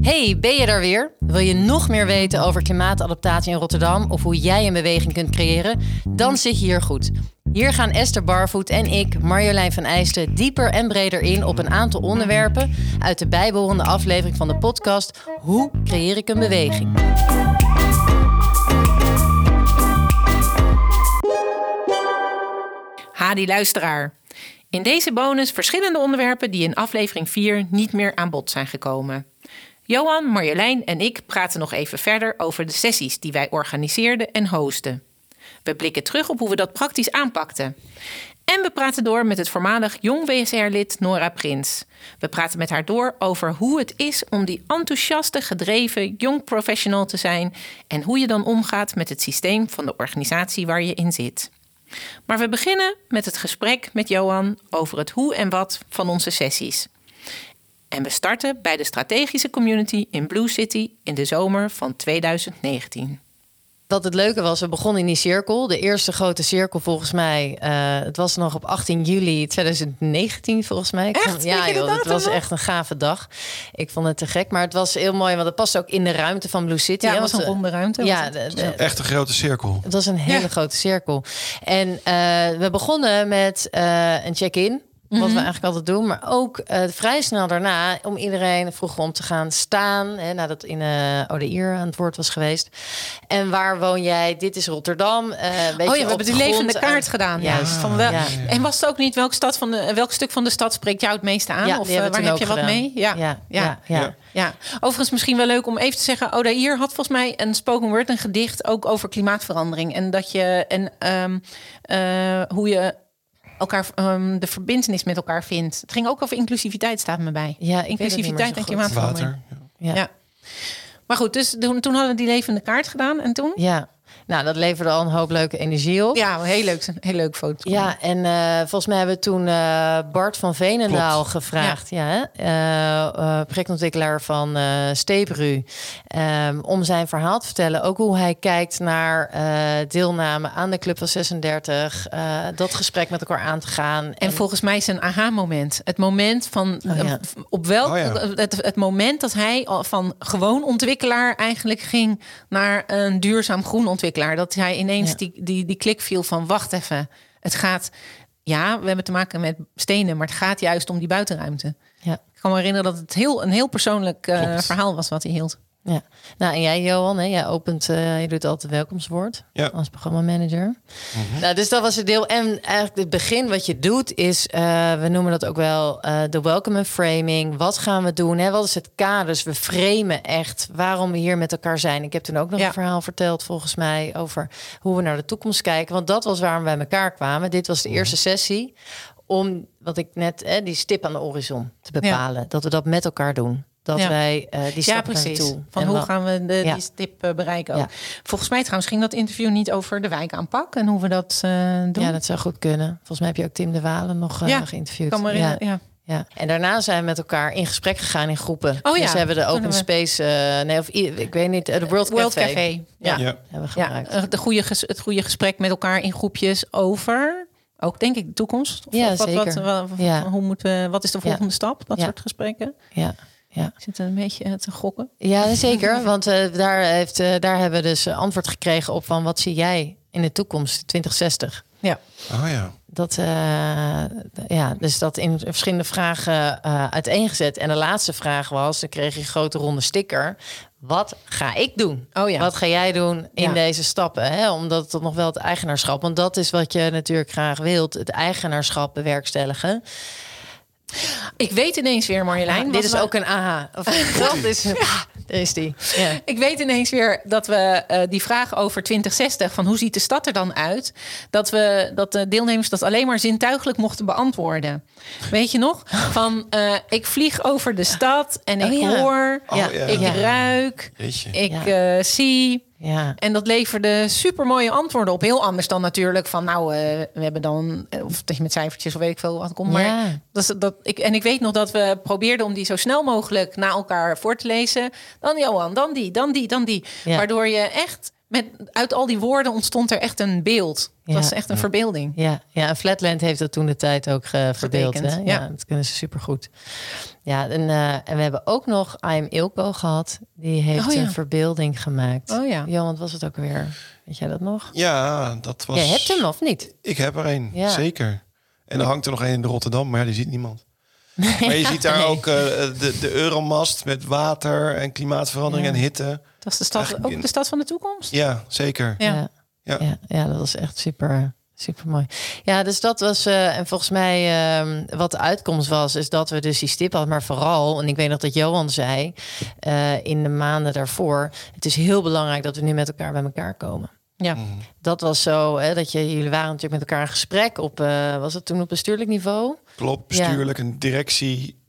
Hey, ben je daar weer? Wil je nog meer weten over klimaatadaptatie in Rotterdam of hoe jij een beweging kunt creëren? Dan zit je hier goed. Hier gaan Esther Barvoet en ik, Marjolein van Eijsten, dieper en breder in op een aantal onderwerpen uit de bijbehorende aflevering van de podcast Hoe creëer ik een beweging? Hadi luisteraar. In deze bonus verschillende onderwerpen die in aflevering 4 niet meer aan bod zijn gekomen. Johan, Marjolein en ik praten nog even verder over de sessies die wij organiseerden en hosten. We blikken terug op hoe we dat praktisch aanpakten. En we praten door met het voormalig jong WSR-lid Nora Prins. We praten met haar door over hoe het is om die enthousiaste, gedreven jong professional te zijn en hoe je dan omgaat met het systeem van de organisatie waar je in zit. Maar we beginnen met het gesprek met Johan over het hoe en wat van onze sessies. En we starten bij de strategische community in Blue City in de zomer van 2019. Wat het leuke was, we begonnen in die cirkel. De eerste grote cirkel volgens mij. Uh, het was nog op 18 juli 2019 volgens mij. Echt? Ja, joh, het was echt een gave dag. Ik vond het te gek, maar het was heel mooi, want het past ook in de ruimte van Blue City. Ja, het was een ronde ruimte. Ja, de, de, echt een grote cirkel. Het was een hele ja. grote cirkel. En uh, we begonnen met uh, een check-in. Wat we eigenlijk altijd doen. Maar ook uh, vrij snel daarna om iedereen vroeg om te gaan staan. Hè, nadat in uh, Odeir aan het woord was geweest. En waar woon jij? Dit is Rotterdam. Uh, oh ja, we hebben die levende kaart gedaan. Ja. Van wel, ja. En was het ook niet welk, stad van de, welk stuk van de stad spreekt jou het meeste aan? Ja, of waar heb je gedaan. wat mee? Ja. Ja. Ja. ja. ja. Overigens misschien wel leuk om even te zeggen. Odair had volgens mij een spoken word, een gedicht ook over klimaatverandering. En dat je en um, hoe je elkaar um, de verbindenis met elkaar vindt. Het ging ook over inclusiviteit, staat me bij. Ja, inclusiviteit en klimaatverandering. Ja. ja. Maar goed, dus toen, toen hadden we die levende kaart gedaan en toen? Ja. Nou, dat leverde al een hoop leuke energie op. Ja, heel leuk. Heel leuk foto. Ja, en uh, volgens mij hebben we toen uh, Bart van Veenendaal Klopt. gevraagd. Ja, ja uh, projectontwikkelaar van Stepru. Um, om zijn verhaal te vertellen. Ook hoe hij kijkt naar deelname aan de Club van 36. dat gesprek met elkaar aan te gaan. En, en volgens mij is een aha-moment. Het moment van Oh, ja. op welk Oh, ja. het, het moment dat hij van gewoon ontwikkelaar eigenlijk ging naar een duurzaam groen ontwikkelaar. Dat hij ineens Ja. die, die, die klik viel van wacht even. Het gaat, ja, we hebben te maken met stenen, maar het gaat juist om die buitenruimte. Ja. Ik kan me herinneren dat het heel, een heel persoonlijk eh, verhaal was wat hij hield. Ja, nou en jij Johan, hè, jij opent, eh, je doet altijd welkomstwoord Ja. als programmamanager. Nou, dus dat was het deel. En eigenlijk het begin wat je doet is, eh, we noemen dat ook wel eh, de welcome and framing. Wat gaan we doen? Hè? Wat is het kader? Dus we framen echt waarom we hier met elkaar zijn. Ik heb toen ook nog Ja. een verhaal verteld volgens mij over hoe we naar de toekomst kijken. Want dat was waarom we bij elkaar kwamen. Dit was de eerste sessie om, wat ik net, hè, die stip aan de horizon te bepalen. Dat we dat met elkaar doen. Dat Ja. wij eh, die Ja, stap precies. naartoe. Van En hoe gaan we de, Ja. die stip eh, bereiken ook. Ja. Volgens mij trouwens ging dat interview niet over de wijkaanpak en hoe we dat eh, doen. Ja, dat zou goed kunnen. Volgens mij heb je ook Tim de Walen nog eh, Ja, geïnterviewd. kan me ja. Ja. ja. En daarna zijn we met elkaar in gesprek gegaan in groepen. Oh ja, Dus we hebben de kunnen Open we- Space, eh, nee, of ik weet niet, de World, World Café, Café. Ja. Ja. hebben we Ja, gebruikt. eh, de goede ges- het goede gesprek met elkaar in groepjes over, ook denk ik, de toekomst. Of, Ja, of wat, zeker. Wat, wat, Ja. hoe moeten, wat is de Ja. volgende stap? Dat Ja. soort gesprekken. Ja, ja. Ik zit een beetje eh, te gokken. ja zeker. Want eh, daar, heeft, eh, daar hebben we dus antwoord gekregen op van wat zie jij in de toekomst 2060? Ja. Oh ja. Dat, eh, ja, dus dat in verschillende vragen eh, uiteengezet. En de laatste vraag was, dan kreeg je een grote ronde sticker. Wat ga ik doen? Oh ja. Wat ga jij doen in Ja. deze stappen? Hè? Omdat het nog wel het eigenaarschap. Want dat is wat je natuurlijk graag wilt. Het eigenaarschap bewerkstelligen. Ik weet ineens weer, Marjolein. dit is we- ook een aha. Of, dat is, daar is die. Ja. Ik weet ineens weer dat we eh, die vraag over 2060, van hoe ziet de stad er dan uit, dat we dat de deelnemers dat alleen maar zintuigelijk mochten beantwoorden. Weet je nog? Van eh, ik vlieg over de stad en ik Oh ja. hoor, Oh ja. ik Ja. ruik, Jeetje. ik Ja. eh, zie. Ja. En dat leverde super mooie antwoorden op. Heel anders dan natuurlijk van nou, eh, we hebben dan, eh, of dat je met cijfertjes of weet ik veel wat komt. Maar Ja. dat, is- dat, ik, en ik weet nog dat we probeerden om die zo snel mogelijk na elkaar voor te lezen. Dan Johan, dan die, dan die, dan die. Ja. Waardoor je echt met, uit al die woorden ontstond er echt een beeld. Het Ja. was echt een verbeelding. Ja, ja, en Flatland heeft dat toen de tijd ook ge- verbeeld. Hè? Ja. ja. dat kunnen ze supergoed. Ja, en, eh, en we hebben ook nog I Am Ilko gehad. Die heeft Oh, ja. een verbeelding gemaakt. Oh ja. Johan, wat was het ook weer? Weet jij dat nog? Ja, dat was... Jij hebt hem of niet? Ik heb er een, Ja. zeker. En er hangt er nog een in Rotterdam, maar ja, die ziet niemand. Maar je ziet daar Nee. ook eh, de, de Euromast met water en klimaatverandering Ja. en hitte. Dat was de stad, Eigenlijk ook de stad van de toekomst. Ja, zeker. Ja. Ja. Ja. Ja, ja, dat was echt super, super mooi. Ja, dus dat was, eh, en volgens mij, ehm, wat de uitkomst was, is dat we dus die stip hadden. Maar vooral, en ik weet nog dat Johan zei eh, in de maanden daarvoor, het is heel belangrijk dat we nu met elkaar bij elkaar komen. Ja. Mhm. Dat was zo, hè, dat je, jullie waren natuurlijk met elkaar in gesprek op, eh, was het toen op bestuurlijk niveau? Klopt, Ja. bestuurlijk, een directie.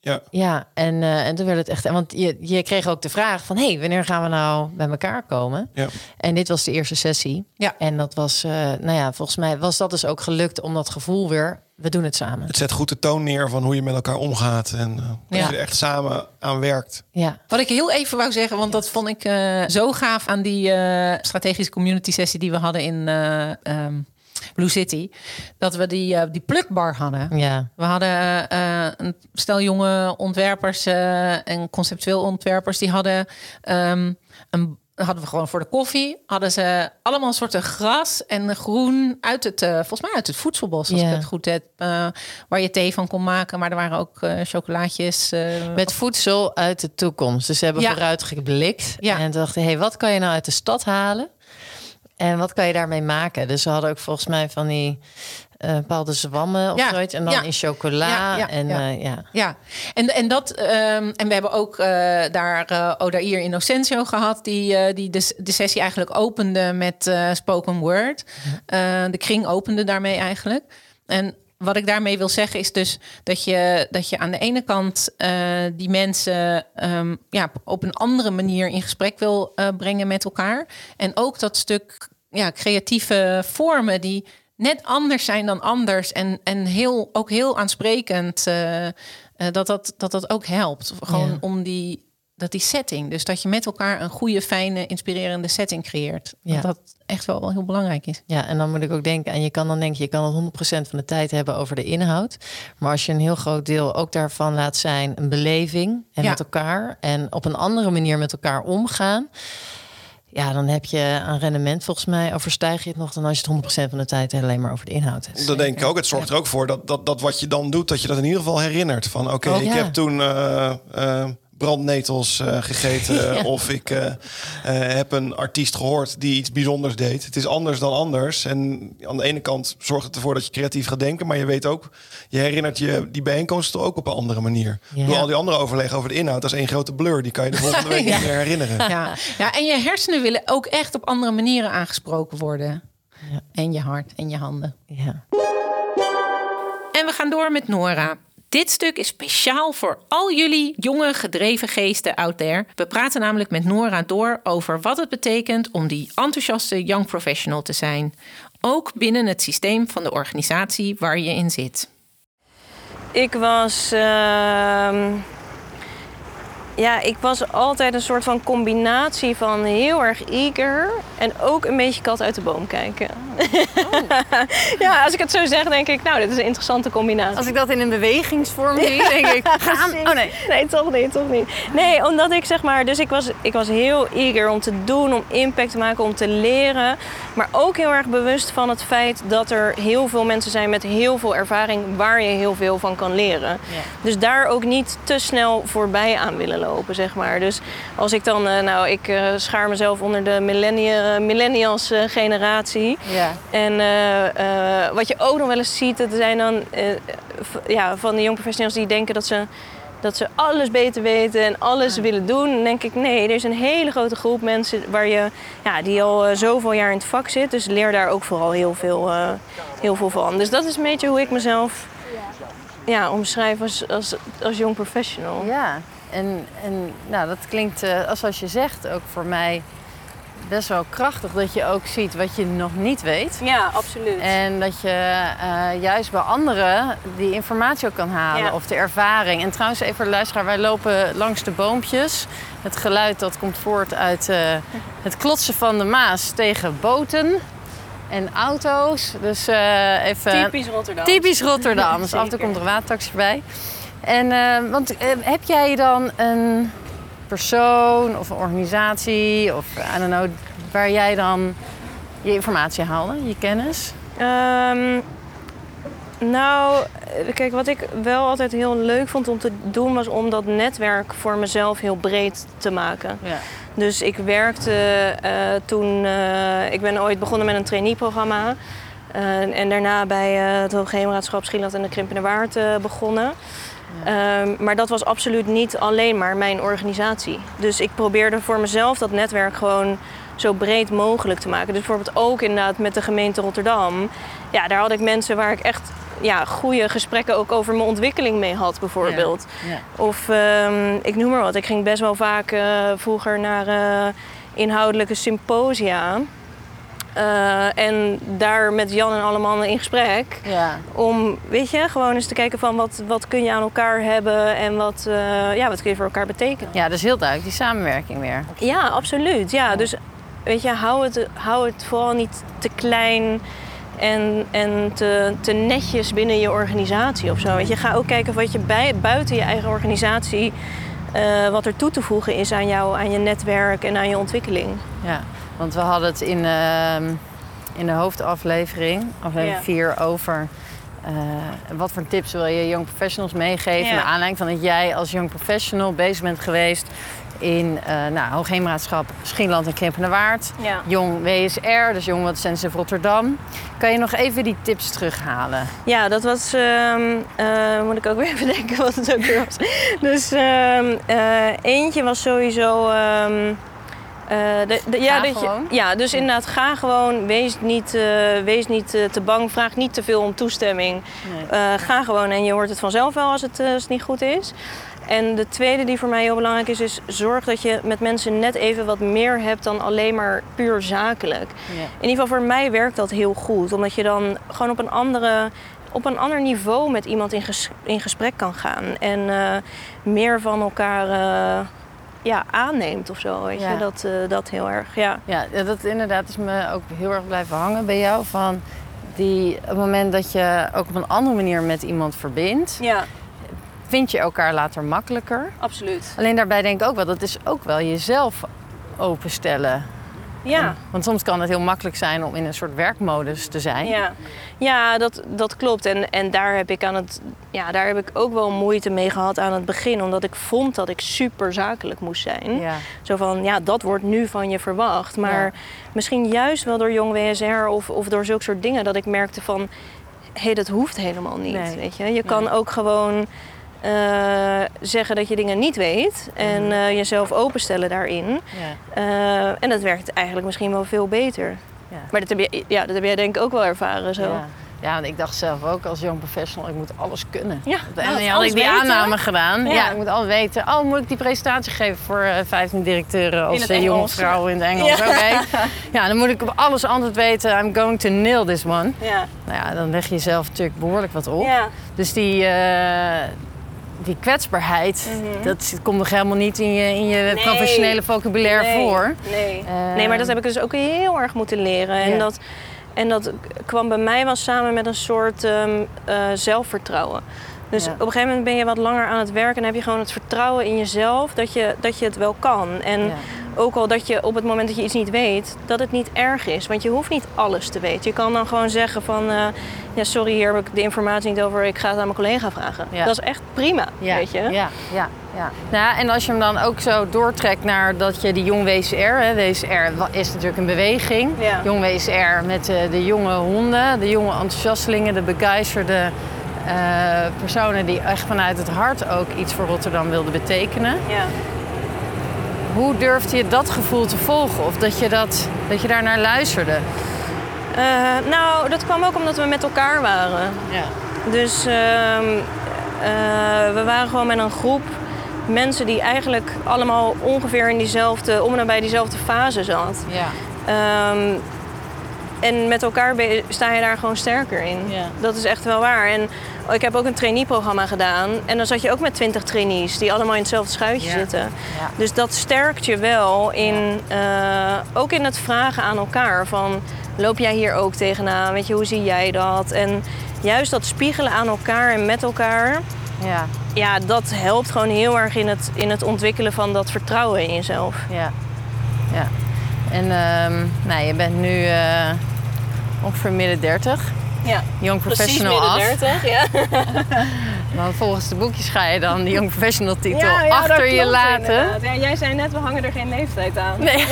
Ja, Ja, en, eh, en toen werd het echt, want je, je kreeg ook de vraag van, hey, wanneer gaan we nou bij elkaar komen? ja. En dit was de eerste sessie. Ja. En dat was, eh, nou ja, volgens mij was dat dus ook gelukt om dat gevoel weer, we doen het samen. Het zet goed de toon neer van hoe je met elkaar omgaat. En eh, dat Ja. je er echt samen aan werkt. Ja, Wat ik heel even wou zeggen, want dat vond ik eh, zo gaaf aan die eh, strategische community sessie die we hadden in eh, ehm, Blue City. Dat we die, eh, die plukbar hadden. ja, We hadden eh, een stel jonge ontwerpers eh, en conceptueel ontwerpers. Die hadden um, een hadden we gewoon voor de koffie hadden ze allemaal soorten gras en groen uit het uh, volgens mij uit het voedselbos als Ja. ik het goed heb uh, waar je thee van kon maken maar er waren ook uh, chocolaatjes met voedsel uit de toekomst. Dus ze hebben Ja. vooruit geblikt Ja. en dachten, hey, wat kan je nou uit de stad halen? En wat kan je daarmee maken? Dus ze hadden ook volgens mij van die eh, bepaalde zwammen of Ja, zoiets. En dan ja. in chocola. Ja, en ja. eh, ja. Ja, en, en dat. ehm, en we hebben ook eh, daar uh, Odair Innocentio gehad, die, die de, de sessie eigenlijk opende met spoken word. Eh, de kring opende daarmee eigenlijk. En wat ik daarmee wil zeggen is dus dat je, dat je aan de ene kant die mensen ehm, ja, op een andere manier in gesprek wil brengen met elkaar. En ook dat stuk ja, creatieve vormen die net anders zijn dan anders. En, en heel, ook heel aansprekend. eh, eh, dat, dat, dat dat ook helpt. Gewoon Ja. om die, dat die setting. Dus dat je met elkaar een goede, fijne, inspirerende setting creëert. Ja. Dat dat echt wel, wel heel belangrijk is. Ja, en dan moet ik ook denken, en je kan dan denken, je kan het 100% van de tijd hebben over de inhoud. Maar als je een heel groot deel ook daarvan laat zijn, een beleving en Ja. met elkaar en op een andere manier met elkaar omgaan. Ja, dan heb je aan rendement volgens mij overstijg je het nog dan als je het 100% van de tijd alleen maar over de inhoud hebt. Dat denk ik ook. Het zorgt er ook voor dat, dat, dat wat je dan doet, dat je dat in ieder geval herinnert. Van oké, Oh, ik ja. heb toen eh, eh, brandnetels eh, gegeten. Ja. Of ik eh, eh, heb een artiest gehoord die iets bijzonders deed. Het is anders dan anders. En aan de ene kant zorgt het ervoor dat je creatief gaat denken. Maar je weet ook, je herinnert je die bijeenkomsten ook op een andere manier. Ja. Door al die andere overleggen over de inhoud, dat is één grote blur. Die kan je de volgende week Ja. niet meer herinneren. Ja. ja, en je hersenen willen ook echt op andere manieren aangesproken worden. Ja. En je hart en je handen. Ja. En we gaan door met Nora. Dit stuk is speciaal voor al jullie jonge, gedreven geesten out there. We praten namelijk met Nora door over wat het betekent om die enthousiaste young professional te zijn. Ook binnen het systeem van de organisatie waar je in zit. Ik was. ehm, ja, ik was altijd een soort van combinatie van heel erg eager en ook een beetje kat uit de boom kijken. ja, als ik het zo zeg, denk ik, nou, dit is een interessante combinatie. Als ik dat in een bewegingsvorm zie, denk ik, gaan. Oh nee. Nee, toch niet, toch niet. Nee, omdat ik zeg maar, dus ik was, ik was heel eager om te doen, om impact te maken, om te leren. Maar ook heel erg bewust van het feit dat er heel veel mensen zijn met heel veel ervaring waar je heel veel van kan leren. Dus daar ook niet te snel voorbij aan willen lopen, zeg maar. Dus als ik dan, eh, nou, ik eh, schaar mezelf onder de millennia, millennials eh, generatie. Ja. En wat je ook nog wel eens ziet, dat zijn dan ja, van de young professionals die denken dat ze, dat ze alles beter weten en alles willen doen. Dan denk ik, nee, er is een hele grote groep mensen waar je, ja, die al zoveel jaar in het vak zit. Dus leer daar ook vooral heel veel, heel veel van. Dus dat is een beetje hoe ik mezelf ja, omschrijf als, als, als young professional. Ja, en, en nou, dat klinkt, eh, als, als je zegt, ook voor mij best wel krachtig dat je ook ziet wat je nog niet weet. Ja, absoluut. En dat je eh, juist bij anderen die informatie ook kan halen Ja. of de ervaring. En trouwens, even voor de luisteraar, wij lopen langs de boompjes. Het geluid dat komt voort uit eh, het klotsen van de Maas tegen boten en auto's. Dus even Typisch Rotterdam. typisch Rotterdam. Dus af en toe komt er een watertaxi voorbij. En eh, want eh, heb jij dan een persoon of een organisatie of I don't know, waar jij dan je informatie haalde, je kennis? Ehm, nou, kijk, wat ik wel altijd heel leuk vond om te doen, was om dat netwerk voor mezelf heel breed te maken. Ja. Dus ik werkte eh, toen, ik ben ooit begonnen met een traineeprogramma. En daarna bij het Hoogheemraadschap Schieland en de Krimpende Waard eh, Ehm, maar dat was absoluut niet alleen maar mijn organisatie. Dus ik probeerde voor mezelf dat netwerk gewoon zo breed mogelijk te maken. Dus bijvoorbeeld ook inderdaad met de gemeente Rotterdam. Ja, daar had ik mensen waar ik echt ja, goede gesprekken ook over mijn ontwikkeling mee had, bijvoorbeeld. Ja. Of ehm, ik noem maar wat. Ik ging best wel vaak eh, vroeger naar eh, inhoudelijke symposia. Eh, en daar met Jan en alle mannen in gesprek. Ja. Om, weet je, gewoon eens te kijken van wat, wat kun je aan elkaar hebben en wat, eh, ja, wat kun je voor elkaar betekenen. ja, dat is heel duidelijk, die samenwerking weer. Ja, absoluut. Ja, dus weet je, hou het, hou het vooral niet te klein en, en te, te netjes binnen je organisatie of zo. Weet je, ga ook kijken wat je bij, buiten je eigen organisatie, eh, wat er toe te voegen is aan jou, aan je netwerk en aan je ontwikkeling. Ja, want we hadden het in, ehm, in de hoofdaflevering, aflevering Ja. 4, over eh, wat voor tips wil je young professionals meegeven. Ja. Naar aanleiding van dat jij als young professional bezig bent geweest in uh, nou, Hoogheemraadschap Schieland en Krimpende Waard. Ja. Jong WSR, dus Jong Wat Sensitive Rotterdam. Kan je nog even die tips terughalen? Ja, dat was. ehm, eh, moet ik ook weer even denken wat het ook weer was. Dus ehm, eh, eentje was sowieso. Eh, de, de- ja, Ga dat je, gewoon. ja, dus inderdaad, ga gewoon. Wees niet, eh, wees niet eh, te bang. Vraag niet te veel om toestemming. Nee. Ga gewoon en je hoort het vanzelf wel als het, als het niet goed is. En de tweede die voor mij heel belangrijk is, is zorg dat je met mensen net even wat meer hebt dan alleen maar puur zakelijk. Ja. In ieder geval voor mij werkt dat heel goed. Omdat je dan gewoon op een, andere, op een ander niveau met iemand in, ges- in gesprek kan gaan. En meer van elkaar ja, aanneemt of zo. Weet Ja. je? Dat, eh, dat heel erg, ja. Ja, dat inderdaad is me ook heel erg blijven hangen bij jou. Van die, op het moment dat je ook op een andere manier met iemand verbindt, Ja, vind je elkaar later makkelijker. absoluut. Alleen daarbij denk ik ook wel, dat is ook wel jezelf openstellen. Ja. Want soms kan het heel makkelijk zijn om in een soort werkmodus te zijn. Ja, ja dat, dat klopt. En, en daar, heb ik aan het, ja, daar heb ik ook wel moeite mee gehad aan het begin. Omdat ik vond dat ik super zakelijk moest zijn. Ja. Zo van, ja, dat wordt nu van je verwacht. Maar Ja. misschien juist wel door Jong WSR of, of door zulke soort dingen... dat ik merkte van, hé, hey, dat hoeft helemaal niet. Nee. Weet je? je kan ook gewoon eh, zeggen dat je dingen niet weet... en Mhm. eh, jezelf openstellen daarin. Ja. Eh, en dat werkt eigenlijk misschien wel veel beter. Ja. Maar dat heb, je, ja, dat heb jij denk ik ook wel ervaren zo. Ja. Ja, want ik dacht zelf ook als young professional, ik moet alles kunnen. Ja, En dan had ik die weten. aanname gedaan. Ja. Ja. ik moet alles weten. Oh, moet ik die presentatie geven voor eh 15 directeuren als eh, jonge vrouw in het Engels? Ja. Oké. Ja, dan moet ik op alles antwoord weten. I'm going to nail this one. Ja. Nou ja, dan leg je jezelf natuurlijk behoorlijk wat op. Ja. Dus die, die kwetsbaarheid, dat zit- komt nog helemaal niet in je, in je Mhm. Nee. professionele vocabulaire nee. voor. Nee. Eh, nee, maar dat heb ik dus ook heel erg moeten leren. En, Ja. dat, en dat kwam bij mij wel samen met een soort ehm, eh, zelfvertrouwen. Dus Ja. op een gegeven moment ben je wat langer aan het werken en heb je gewoon het vertrouwen in jezelf dat je, dat je het wel kan. En Ja. Ook al dat je op het moment dat je iets niet weet, dat het niet erg is. Want je hoeft niet alles te weten. Je kan dan gewoon zeggen van, eh, ja sorry, hier heb ik de informatie niet over, ik ga het aan mijn collega vragen. Ja. Dat is echt prima, Ja, weet je. Ja, ja, ja. Nou, ja, en als je hem dan ook zo doortrekt naar dat je die jong WCR, hè, WCR is natuurlijk een beweging. Ja. Jong WCR met eh, de jonge honden, de jonge enthousiastelingen, de begeisterde eh, personen die echt vanuit het hart ook iets voor Rotterdam wilden betekenen. Ja. Hoe durfde je dat gevoel te volgen? Of dat je, dat, dat je daar naar luisterde? Eh, nou, dat kwam ook omdat we met elkaar waren. Ja. Dus ehm, eh, we waren gewoon met een groep mensen die eigenlijk allemaal ongeveer in diezelfde, om en nabij diezelfde fase zat. Ja. Ehm, en met elkaar sta je daar gewoon sterker in. Ja. Dat is echt wel waar. En ik heb ook een trainee-programma gedaan. En dan zat je ook met twintig trainees die allemaal in hetzelfde schuitje Ja. zitten. Ja. Dus dat sterkt je wel in, eh, ook in het vragen aan elkaar. Van, loop jij hier ook tegenaan? Weet je, hoe zie jij dat? En juist dat spiegelen aan elkaar en met elkaar... Ja. Ja, dat helpt gewoon heel erg in het, in het ontwikkelen van dat vertrouwen in jezelf. Ja. ja. En ehm, nou, je bent nu eh, ongeveer midden 30. Ja, Young professional af. 30, ja. Want volgens de boekjes ga je dan die Young professional titel Ja, ja, dat achter je laten. Ja, jij zei net, we hangen er geen leeftijd aan. Nee.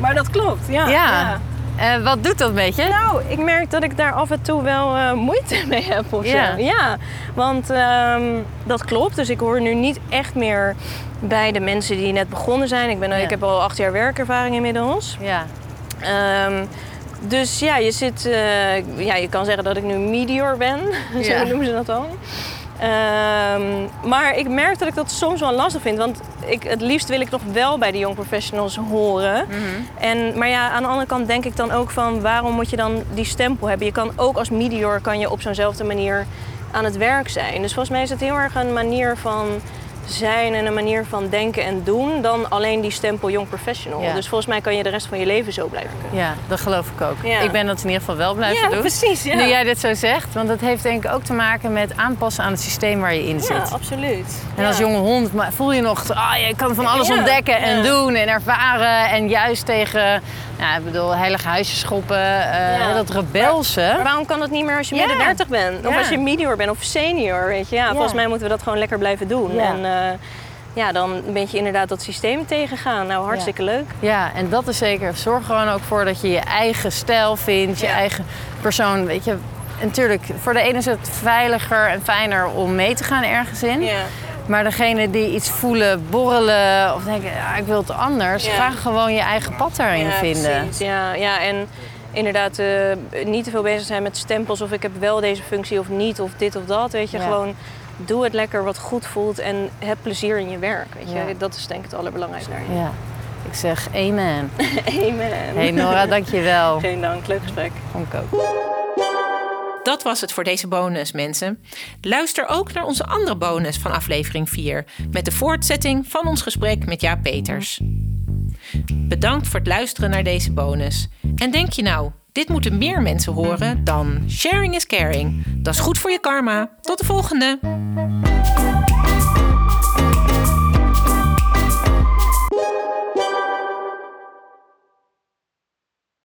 Maar dat klopt, ja. Ja. Eh, wat doet dat met je? Nou, ik merk dat ik daar af en toe wel eh, moeite mee heb of Ja. zo. Ja, want ehm, dat klopt. Dus ik hoor nu niet echt meer bij de mensen die net begonnen zijn. Ik, ben, ik heb al acht jaar werkervaring inmiddels. Ja. Ehm, dus ja, je zit, eh, ja, je kan zeggen dat ik nu medior ben, Ja. zo noemen ze dat dan. Ehm, maar ik merk dat ik dat soms wel lastig vind, want ik, het liefst wil ik nog wel bij de young professionals horen. En, maar ja, aan de andere kant denk ik dan ook van waarom moet je dan die stempel hebben? Je kan ook als medior kan je op zo'nzelfde manier aan het werk zijn. Dus volgens mij is het heel erg een manier van zijn en een manier van denken en doen dan alleen die stempel young professional. Ja. Dus volgens mij kan je de rest van je leven zo blijven kunnen. ja, dat geloof ik ook. Ja. Ik ben dat in ieder geval wel blijven Ja, doen. precies, ja. Nu jij dit zo zegt, want dat heeft denk ik ook te maken met aanpassen aan het systeem waar je in Ja, zit. absoluut. En als Ja. jonge hond voel je nog, ah, je kan van alles Ja, ontdekken en ja. doen en ervaren. En juist tegen, nou, ik bedoel, heilige huisjes schoppen, eh, Ja. dat rebelse. Maar waarom kan dat niet meer als je Ja. midden 30 bent? Of Ja. als je medior bent of senior, weet je? Ja, volgens mij moeten we dat gewoon lekker blijven doen. En eh, ja, dan een beetje inderdaad dat systeem tegengaan. Nou, hartstikke leuk. Ja, en dat is zeker. Zorg gewoon ook voor dat je je eigen stijl vindt, je eigen persoon. Weet je, en natuurlijk, voor de ene is het veiliger en fijner om mee te gaan ergens in. Ja. Maar degene die iets voelen, borrelen of denken, ja, ik wil het anders, Ja. ga gewoon je eigen pad daarin Ja, vinden. precies. Ja, ja, en inderdaad eh, niet te veel bezig zijn met stempels of ik heb wel deze functie of niet of dit of dat. Weet je, gewoon doe het lekker wat goed voelt en heb plezier in je werk. Weet je? Dat is denk ik het allerbelangrijkste daarin. Ja, ik zeg amen. Amen. Hey Nora, dankjewel. Geen dank, leuk gesprek. Vond ik ook. Dat was het voor deze bonus, mensen. Luister ook naar onze andere bonus van aflevering 4 met de voortzetting van ons gesprek met Jaap Peters. Bedankt voor het luisteren naar deze bonus. En denk je nou, dit moeten meer mensen horen? Dan sharing is caring. Dat is goed voor je karma. Tot de volgende!